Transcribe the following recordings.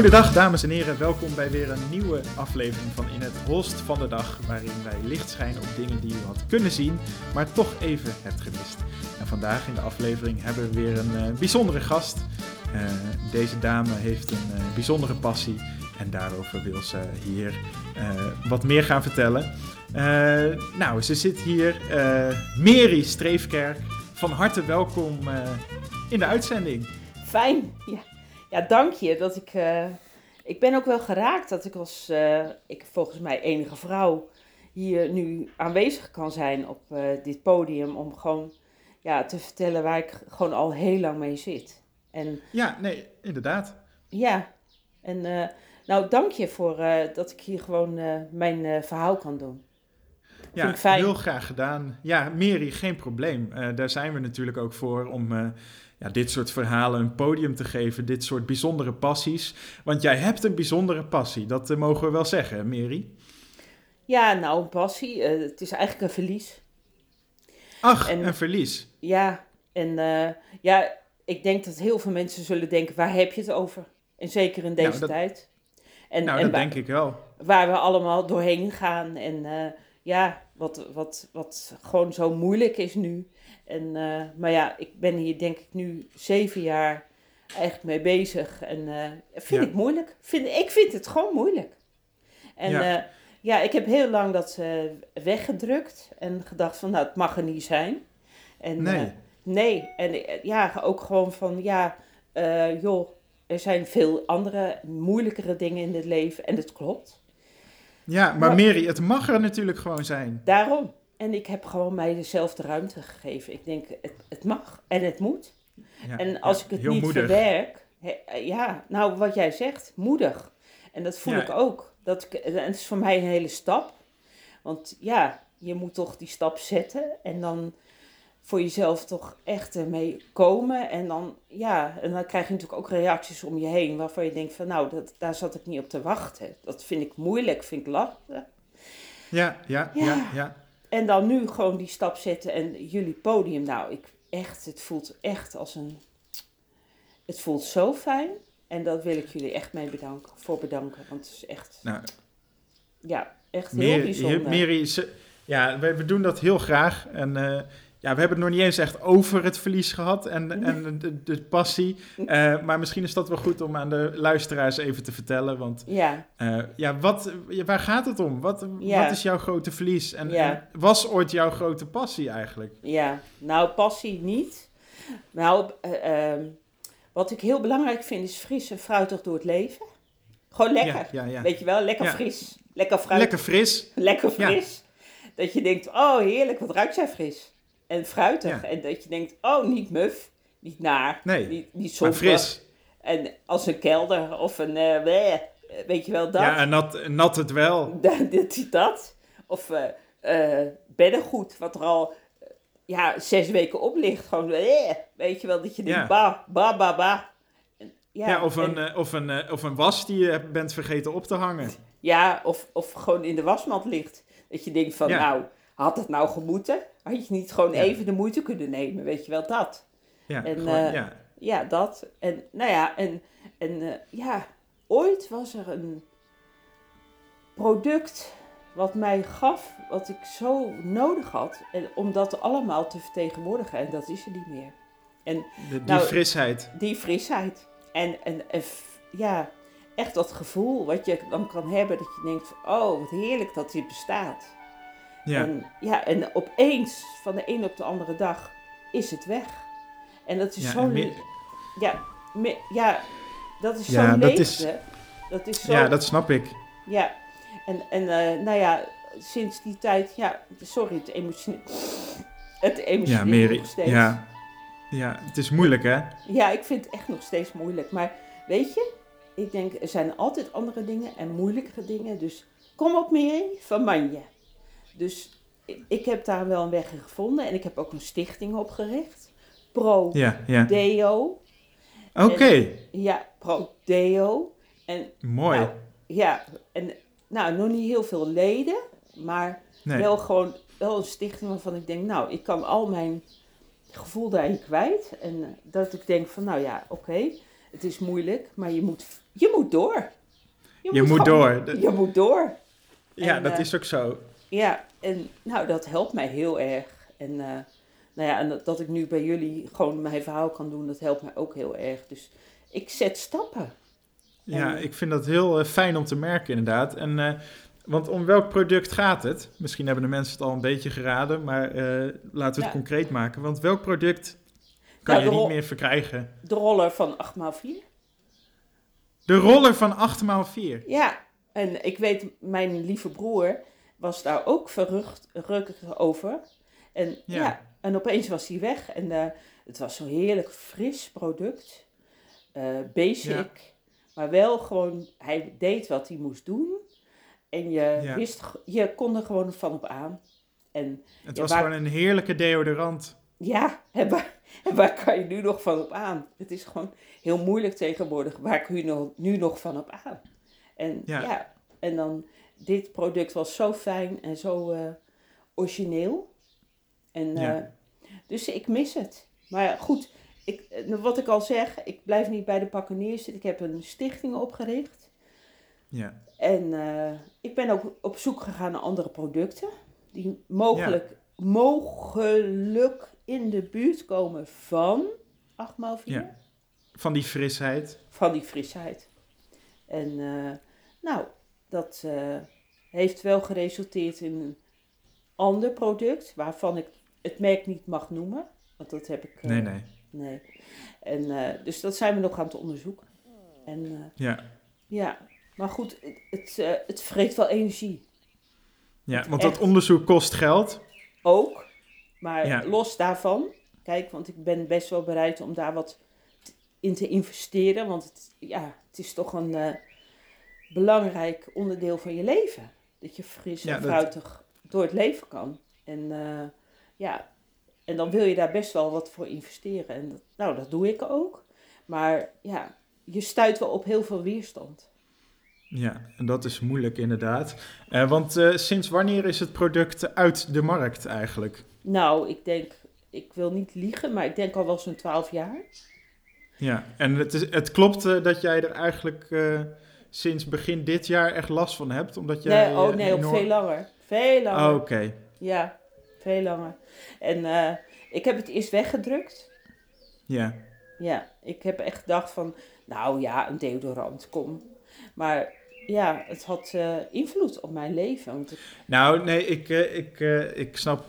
Goedendag dames en heren, welkom bij weer een nieuwe aflevering van In het Holst van de Dag, waarin wij licht schijnen op dingen die u had kunnen zien, maar toch even hebt gemist. En vandaag in de aflevering hebben we weer een eh, bijzondere gast. Eh, deze dame heeft een eh, bijzondere passie en daarover wil ze hier wat meer gaan vertellen. Nou, ze zit hier, Mary Streefkerk. Van harte welkom in de uitzending. Fijn. Ja, ja dank je. Dat ik, eh, ik ben ook wel geraakt dat ik als, eh, ik volgens mij enige vrouw hier nu aanwezig kan zijn op eh, dit podium om gewoon ja, te vertellen waar ik gewoon al heel lang mee zit. En Ja, nee, inderdaad. ja, en nou dank je voor dat ik hier gewoon mijn verhaal kan doen. Ja, Vind ik fijn. heel graag gedaan. Ja, Mary, geen probleem. Daar zijn we natuurlijk ook voor om ja, dit soort verhalen een podium te geven, dit soort bijzondere passies. Want jij hebt een bijzondere passie, dat eh, mogen we wel zeggen, Mary. Ja, nou, een passie. eh, het is eigenlijk een verlies. Ach, En- een verlies. Ja, en eh, ja, ik denk dat heel veel mensen zullen denken, waar heb je het over? En zeker in deze Nou, dat- tijd. En, nou, en dat waar, denk ik wel. waar we allemaal doorheen gaan. En ja, wat, wat, wat gewoon zo moeilijk is nu. En, eh, maar ja, ik ben hier denk ik nu zeven jaar eigenlijk mee bezig. En eh, vind Ja. ik moeilijk. Vind, ik vind het gewoon moeilijk. En Ja. ja, ja ik heb heel lang dat eh, weggedrukt. En gedacht van, nou, het mag er niet zijn. En, Nee. eh, nee, en eh, ja, ook gewoon van, ja, eh, joh, er zijn veel andere, moeilijkere dingen in het leven. En dat klopt. Ja, maar Nou- Mary, het mag er natuurlijk gewoon zijn. Daarom. En ik heb gewoon mij dezelfde ruimte gegeven. Ik denk, het, het mag en het moet. Ja, en als ja, ik het niet moedig. verwerk, eh, ja, nou wat jij zegt, moedig. En dat voel Ja. ik ook. Dat ik, en het is voor mij een hele stap. Want ja, je moet toch die stap zetten en dan voor jezelf toch echt ermee komen. En dan, ja, en dan krijg je natuurlijk ook reacties om je heen waarvan je denkt van nou, dat, daar zat ik niet op te wachten. Dat vind ik moeilijk, vind ik lastig. Ja, ja, ja, Ja. En dan nu gewoon die stap zetten en jullie podium. Nou, ik echt, het voelt echt als een. Het voelt zo fijn. En dat wil ik jullie echt mee bedanken, voor bedanken. Want het is echt, Nou, ja, echt heel Mary, bijzonder. Mary, ja, we, we doen dat heel graag. En eh, ja, we hebben het nog niet eens echt over het verlies gehad en, en de, de passie. Eh, maar misschien is dat wel goed om aan de luisteraars even te vertellen. Want Ja, eh, ja, wat, waar gaat het om? Wat, Ja. wat is jouw grote verlies? En, Ja. en was ooit jouw grote passie eigenlijk? ja. Nou, passie niet. Nou, eh, ehm, wat ik heel belangrijk vind is fris en fruitig door het leven. Gewoon lekker. Ja. Weet je wel, lekker fris. Lekker fruitig. Lekker fris. Lekker fris. Dat je denkt, oh heerlijk, wat ruikt zij fris. En fruitig. Ja. En dat je denkt, oh niet muf, niet naar, Nee, niet, niet somber. fris. En als een kelder of een, eh, bleh, weet je wel dat. Ja, en nat, nat het wel. Dat, dit, dat. Of eh, beddengoed, wat er al ja, zes weken op ligt. Gewoon, bleh, weet je wel, dat je denkt, Ja. ba, ba, ba, ba. En- Ja, of, een, en- of, een, of een was die je bent vergeten op te hangen. Ja, of, of gewoon in de wasmand ligt. Dat je denkt van, Ja. nou, had het nou gemoeten? Had je niet gewoon Ja. even de moeite kunnen nemen, weet je wel, dat. Ja, En, gewoon, eh, ja. Ja, dat. En nou ja, en, en eh, ja, ooit was er een product wat mij gaf, wat ik zo nodig had, en om dat allemaal te vertegenwoordigen. En dat is er niet meer. En De- die nou, frisheid. die frisheid. En, en, en ja, echt dat gevoel wat je dan kan hebben, dat je denkt, van, oh, wat heerlijk dat dit bestaat. Ja. En, ja, en opeens, van de een op de andere dag, is het weg. En dat is Ja, zo... en le- meer- ja, me- ja, dat is Ja, zo'n dat is- Dat is zo... ja, dat snap ik. Ja, en, en eh, nou ja, sinds die tijd, ja, sorry, het emotioneel... Het Ja, emotioneel Mary. nog steeds. Ja. ja, het is moeilijk, hè? Ja, ik vind het echt nog steeds moeilijk. Maar weet je, ik denk, er zijn altijd andere dingen en moeilijkere dingen. Dus kom op Mary, verman je. Dus ik, heb daar wel een weg in gevonden. En ik heb ook een stichting opgericht. Pro Ja, ja. Deo. Oké, Ja, Pro Deo. En mooi. nou, ja, en nou, nog niet heel veel leden. Maar nee. wel gewoon wel een stichting waarvan ik denk, nou, ik kan al mijn gevoel daarin kwijt. En eh, dat ik denk van, nou ja, oké. het is moeilijk, maar je moet, je moet door. Je, moet, gewoon- door. Je moet door. Ja, En, dat eh, is ook zo. Ja, en nou, dat helpt mij heel erg. En, eh, nou ja, en dat, dat ik nu bij jullie gewoon mijn verhaal kan doen, dat helpt mij ook heel erg. Dus ik zet stappen. Ja, En- ik vind dat heel eh, fijn om te merken inderdaad. En, eh, want om welk product gaat het? Misschien hebben de mensen het al een beetje geraden, maar laten we het Ja. concreet maken. Want welk product kan Nou, je niet meer verkrijgen? De roller van 8x4. De roller van 8x4. Ja, en ik weet, mijn lieve broer was daar ook verrukt over. En Ja. ja. en opeens was hij weg. En eh, het was zo'n heerlijk fris product. Eh, basic. Ja. Maar wel gewoon, hij deed wat hij moest doen. En je, Ja. wist, je kon er gewoon van op aan. En Het was waar- gewoon een heerlijke deodorant. ja, en waar, en waar kan je nu nog van op aan? Het is gewoon heel moeilijk tegenwoordig. Waar kun je nu nog van op aan? En ja, en dan, dit product was zo fijn en zo eh, origineel. En, Ja. eh, dus ik mis het. Maar goed, ik, eh, wat ik al zeg, ik blijf niet bij de pakken neerzitten. Ik heb een stichting opgericht. Ja. En ik ben ook op zoek gegaan naar andere producten. Die mogelijk, mogelijk in de buurt komen van 8x4. Ja. Van die frisheid. Van die frisheid. En nou, dat eh, heeft wel geresulteerd in een ander product. Waarvan ik het merk niet mag noemen. Want dat heb ik... eh, Nee, nee. nee. En, eh, dus dat zijn we nog aan het onderzoeken. En Ja. ja, maar goed, het, het, het vreet wel energie. Ja, Het want echt- dat onderzoek kost geld. Ook. Maar Ja. los daarvan, kijk, want ik ben best wel bereid om daar wat in te investeren. Want het, ja, het is toch een belangrijk onderdeel van je leven. Dat je fris Ja, en dat- fruitig door het leven kan. En eh, ja, en dan wil je daar best wel wat voor investeren. En dat, nou, dat doe ik ook. Maar ja, je stuit wel op heel veel weerstand. Ja, en dat is moeilijk inderdaad. Eh, want eh, sinds wanneer is het product uit de markt eigenlijk? Nou, ik denk, ik wil niet liegen, maar ik denk al wel zo'n 12 jaar. Ja, en het, is, het klopt dat jij er eigenlijk sinds begin dit jaar echt last van hebt, omdat jij... Nee, oh eh, nee, op veel langer. Veel langer. Oh, Oké, Ja, veel langer. En eh, ik heb het eerst weggedrukt. ja. Ja, ik heb echt gedacht van, nou ja, een deodorant, kom. Maar ja, het had eh, invloed op mijn leven. Want ik- Nou, nee, ik, ik, ik snap...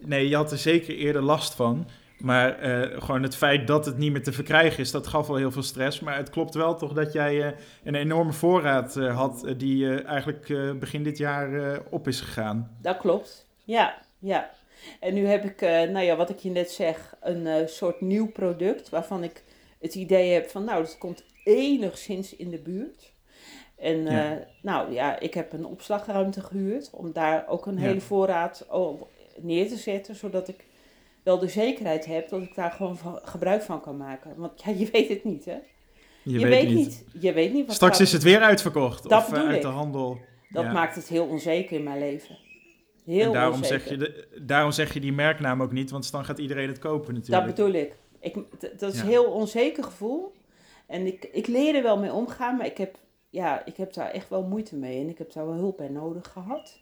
nee, je had er zeker eerder last van. Maar eh, gewoon het feit dat het niet meer te verkrijgen is, dat gaf wel heel veel stress. Maar het klopt wel toch dat jij eh, een enorme voorraad eh, had die eigenlijk begin dit jaar op is gegaan. dat klopt. Ja, ja. En nu heb ik, nou ja, wat ik je net zeg, een soort nieuw product waarvan ik het idee heb van, nou, dat komt enigszins in de buurt. En Ja. nou ja, ik heb een opslagruimte gehuurd om daar ook een Ja. hele voorraad neer te zetten, zodat ik wel de zekerheid heb dat ik daar gewoon van- gebruik van kan maken. Want ja, je weet het niet, hè? Je, weet, niet. Je weet niet wat Straks gaat- is het weer uitverkocht Dat of eh, uit ik. de handel. Dat Ja. maakt het heel onzeker in mijn leven. Heel en daarom onzeker. zeg, je de, daarom zeg je die merknaam ook niet, want dan gaat iedereen het kopen Dat natuurlijk. bedoel ik. ik dat is Ja. een heel onzeker gevoel. En ik, ik leer er wel mee omgaan, maar ik heb, ja, ik heb daar echt wel moeite mee. En ik heb daar wel hulp bij nodig gehad.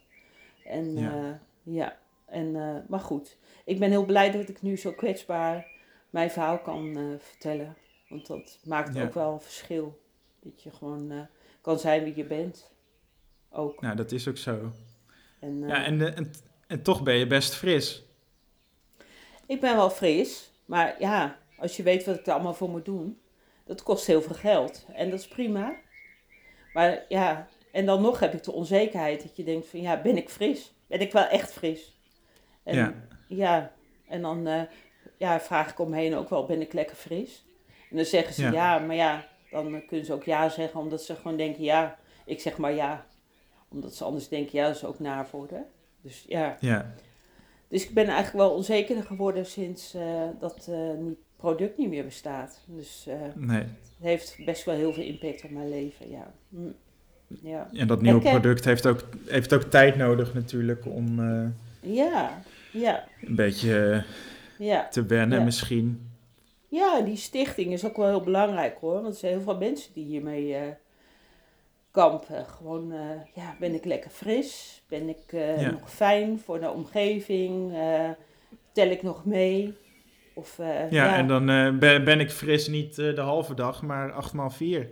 En Ja. ja. En, eh, maar goed, ik ben heel blij dat ik nu zo kwetsbaar mijn verhaal kan eh, vertellen. Want dat maakt Ja. ook wel een verschil. Dat je gewoon eh, kan zijn wie je bent. Ook. Nou, dat is ook zo. En, Ja, en, en, en toch ben je best fris. Ik ben wel fris, maar ja, als je weet wat ik er allemaal voor moet doen, dat kost heel veel geld. En dat is prima. Maar ja, en dan nog heb ik de onzekerheid dat je denkt van ja, ben ik fris? Ben ik wel echt fris? En Ja. ja, en dan eh, ja, vraag ik omheen ook wel, ben ik lekker fris? En dan zeggen ze Ja. ja, maar ja, dan kunnen ze ook ja zeggen, omdat ze gewoon denken ja, ik zeg maar ja. Omdat ze anders denken ja, dat is ook naar worden. Dus ja. Ja, Dus ik ben eigenlijk wel onzekerder geworden sinds eh, dat niet, product niet meer bestaat. Dus nee. het heeft best wel heel veel impact op mijn leven, ja. Mm. Ja, En dat nieuwe product heeft ook, heeft ook tijd nodig natuurlijk om ja, ja, een beetje eh, ja. te wennen Ja. misschien. ja, die stichting is ook wel heel belangrijk hoor. Want er zijn heel veel mensen die hiermee eh, kampen. Gewoon, eh, ja, ben ik lekker fris? Ben ik Ja. nog fijn voor de omgeving? Tel ik nog mee? Of, eh, Ja, en dan ben, ben ik fris niet de halve dag, maar 8 maal 4.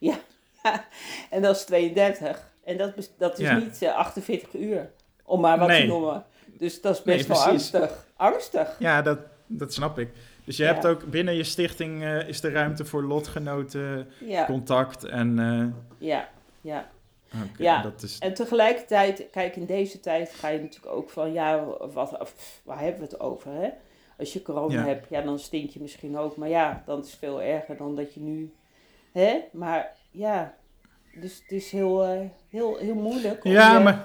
en dat is 32. En dat, dat is Ja. niet eh, 48 uur, om maar wat Nee. te noemen. Dus dat is Nee, best wel angstig. Angstig. Ja, dat, dat snap ik. Dus je Ja. hebt ook binnen je stichting eh, is er ruimte voor lotgenoten, Ja, contact en... eh, ja, ja. Ja. dat is... En tegelijkertijd, kijk, in deze tijd ga je natuurlijk ook van, ja, wat, pff, waar hebben we het over, hè? Als je corona Ja. hebt, ja, dan stink je misschien ook. Maar ja, dan is het veel erger dan dat je nu, hè? Maar ja, dus het is heel, eh, heel, heel moeilijk. om Ja, je- maar...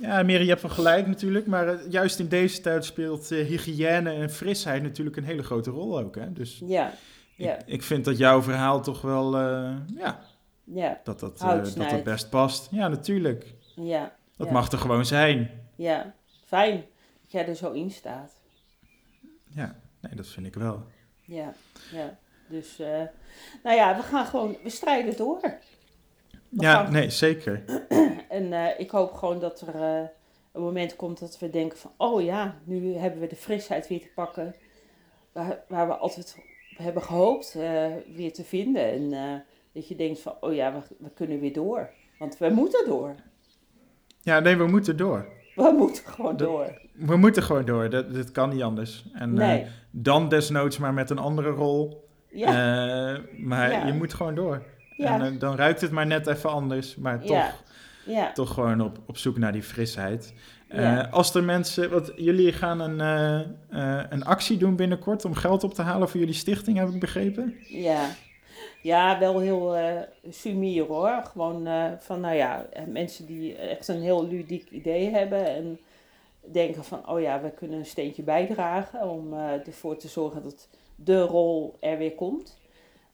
Ja, Mary, je hebt wel gelijk natuurlijk, maar eh, juist in deze tijd speelt eh, hygiëne en frisheid natuurlijk een hele grote rol ook. Hè? Dus Ja, ja, ik, ik vind dat jouw verhaal toch wel, eh, ja, ja, dat dat, dat dat best past. Ja, natuurlijk. ja. Dat ja, mag er gewoon zijn. Ja, fijn dat jij er zo in staat. Ja, nee, dat vind ik wel. Ja, ja. Dus, nou ja, we gaan gewoon, we strijden door. Ja, gaan- nee, zeker. En eh, ik hoop gewoon dat er eh, een moment komt dat we denken van, oh ja, nu hebben we de frisheid weer te pakken. Waar, waar we altijd op hebben gehoopt eh, weer te vinden. En dat je denkt van, oh ja, we, we kunnen weer door. Want we moeten door. Ja, nee, we moeten door. We moeten gewoon door. We moeten gewoon door. Dat, dat kan niet anders. En Nee. dan desnoods maar met een andere rol. Ja, maar Ja. je moet gewoon door. Ja. En eh, dan ruikt het maar net even anders. Maar toch, Ja. toch gewoon op, op zoek naar die frisheid. Eh. Als er mensen... Want jullie gaan een, eh, een actie doen binnenkort om geld op te halen voor jullie stichting, heb ik begrepen. ja. Ja, wel heel sumier hoor. Gewoon van, nou ja, mensen die echt een heel ludiek idee hebben en denken van, oh ja, we kunnen een steentje bijdragen om ervoor te zorgen dat de rol er weer komt.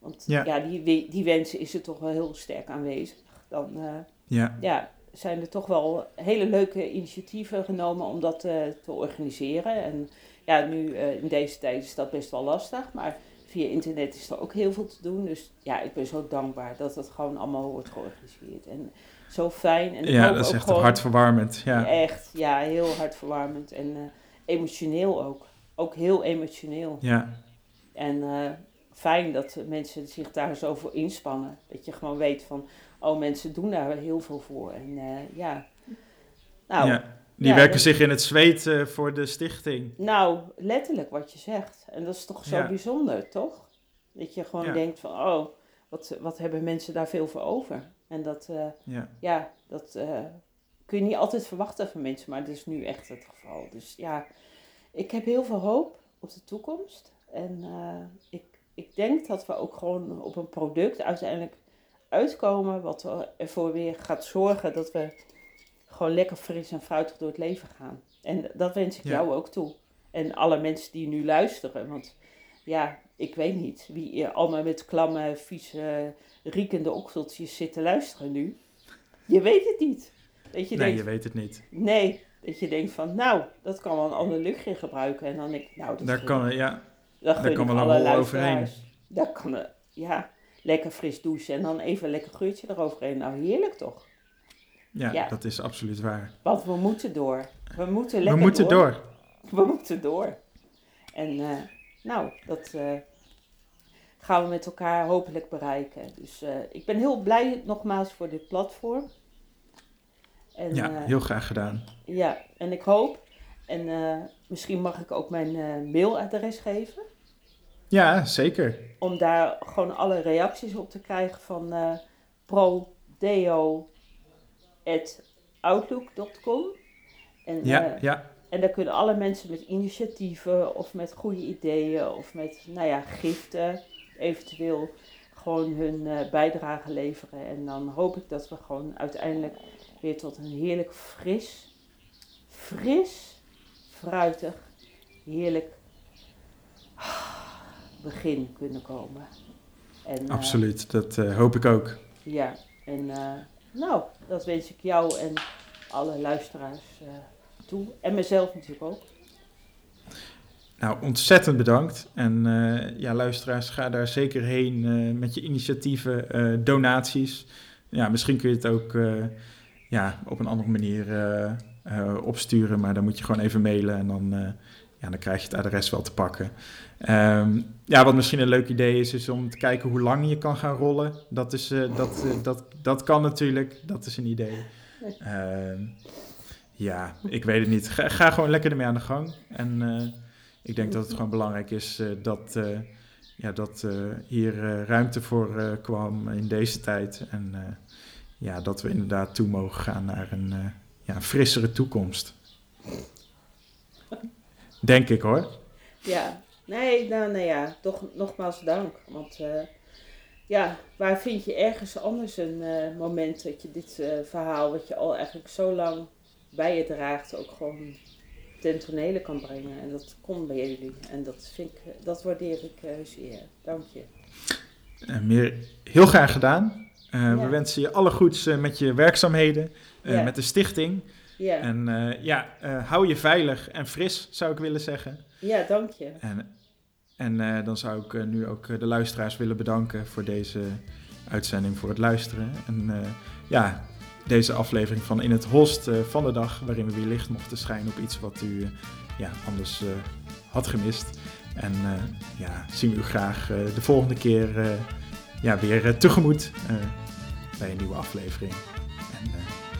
Want Ja. ja, die, die, die wens is er toch wel heel sterk aanwezig. Dan eh, Ja, ja, zijn er toch wel hele leuke initiatieven genomen om dat eh, te organiseren. En ja, nu eh, in deze tijd is dat best wel lastig, maar via internet is er ook heel veel te doen. Dus ja, ik ben zo dankbaar dat het gewoon allemaal wordt georganiseerd. En zo fijn. En ja dat is echt gewoon- hartverwarmend. Ja. Echt, ja, heel hartverwarmend en emotioneel ook. Ook heel emotioneel. Ja. En fijn dat mensen zich daar zo voor inspannen. Dat je gewoon weet van, oh, mensen doen daar heel veel voor. En eh, ja, nou, ja. Die ja, werken dat- zich in het zweet eh, voor de stichting. nou, letterlijk wat je zegt. En dat is toch zo Ja. bijzonder, toch? Dat je gewoon denkt van, oh, wat, wat hebben mensen daar veel voor over? En dat, eh, Ja. dat kun je niet altijd verwachten van mensen, maar dat is nu echt het geval. Dus ja, ik heb heel veel hoop op de toekomst. En ik, ik denk dat we ook gewoon op een product uiteindelijk uitkomen wat er ervoor weer gaat zorgen dat we gewoon lekker fris en fruitig door het leven gaan. En dat wens ik Ja. jou ook toe. En alle mensen die nu luisteren, want ja, ik weet niet wie hier allemaal met klamme, vieze, riekende okseltjes zit te luisteren nu. Je weet het niet. Dat je Nee, denkt, je weet het niet. nee, dat je denkt van, nou, dat kan wel een ander luchtje gebruiken. En dan denk ik, nou, dat Daar gun kan, ja, dat daar kan wel een rol overheen. Daar kan, er- ja, lekker fris douchen en dan even een lekker geurtje eroverheen. Nou, heerlijk toch? ja, Ja. dat is absoluut waar. Want we moeten door. We moeten We lekker moeten door. We moeten door. En eh, nou, dat eh, gaan we met elkaar hopelijk bereiken. Dus eh, ik ben heel blij nogmaals voor dit platform. En, Ja, heel graag gedaan. ja, en ik hoop, en misschien mag ik ook mijn mailadres geven, Ja, zeker. om daar gewoon alle reacties op te krijgen van eh prodeo.outlook.com. En, Ja, eh, ja, en daar kunnen alle mensen met initiatieven of met goede ideeën of met, nou ja, giften eventueel gewoon hun eh, bijdrage leveren. En dan hoop ik dat we gewoon uiteindelijk weer tot een heerlijk fris, fris, fruitig, heerlijk begin kunnen komen. En, eh, absoluut. Dat eh, hoop ik ook. ja, en eh, nou, dat wens ik jou en alle luisteraars toe. En mezelf natuurlijk ook. Nou, ontzettend bedankt. En uh, ja, luisteraars, ga daar zeker heen uh, met je initiatieven, uh, donaties. Ja, misschien kun je het ook ja, op een andere manier opsturen, maar dan moet je gewoon even mailen en dan, dan krijg je het adres wel te pakken. Um, ja, wat misschien een leuk idee is, is om te kijken hoe lang je kan gaan rollen. Dat, is, dat, dat, dat kan natuurlijk, dat is een idee. Uh, ja, ik weet het niet. Ga, gewoon lekker ermee aan de gang. En ik denk dat het gewoon belangrijk is dat, ja, dat hier ruimte voor kwam in deze tijd. En ja, dat we inderdaad toe mogen gaan naar een ja, frissere toekomst. Denk ik hoor. Ja, nee, nou, nou ja, toch nogmaals dank. Want ja, waar vind je ergens anders een moment dat je dit verhaal, wat je al eigenlijk zo lang bij je draagt, ook gewoon ten tonele kan brengen. En dat komt bij jullie. En dat, vind ik, dat waardeer ik uh, zeer. Dank je. Uh, meer, heel graag gedaan. Uh, ja. We wensen je alle goeds met je werkzaamheden, ja. met de stichting. Ja. En ja, hou je veilig en fris, zou ik willen zeggen. Ja, dank je. En, en dan zou ik nu ook de luisteraars willen bedanken voor deze uitzending, voor het luisteren. En ja, deze aflevering van In het Host van de dag, waarin we weer licht mochten schijnen op iets wat u ja, anders had gemist. En ja, zien we u graag de volgende keer ja, weer tegemoet bij een nieuwe aflevering.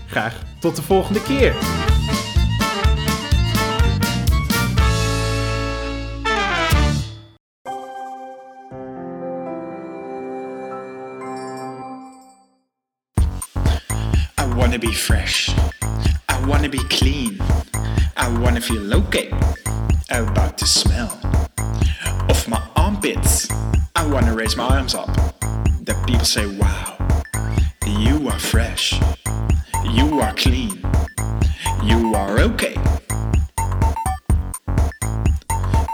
Graag tot de volgende keer! wanna be fresh. I wanna be clean. I wanna feel okay about the smell of my armpits. I wanna raise my arms up. That people say, wow, you are fresh. You are clean. You are okay.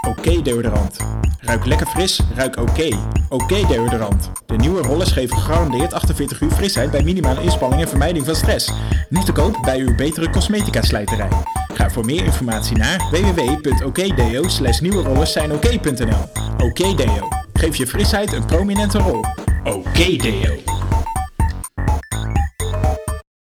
Oké deodorant. Ruik lekker fris, ruik oké. Oké deodorant. De nieuwe rollers geven gegarandeerd 48 uur frisheid bij minimale inspanning en vermijding van stress. Nu te koop bij uw betere cosmetica slijterij. Ga voor meer informatie naar www.okdeo slash. Oké Deo. Geef je frisheid een prominente rol. Oké Deo.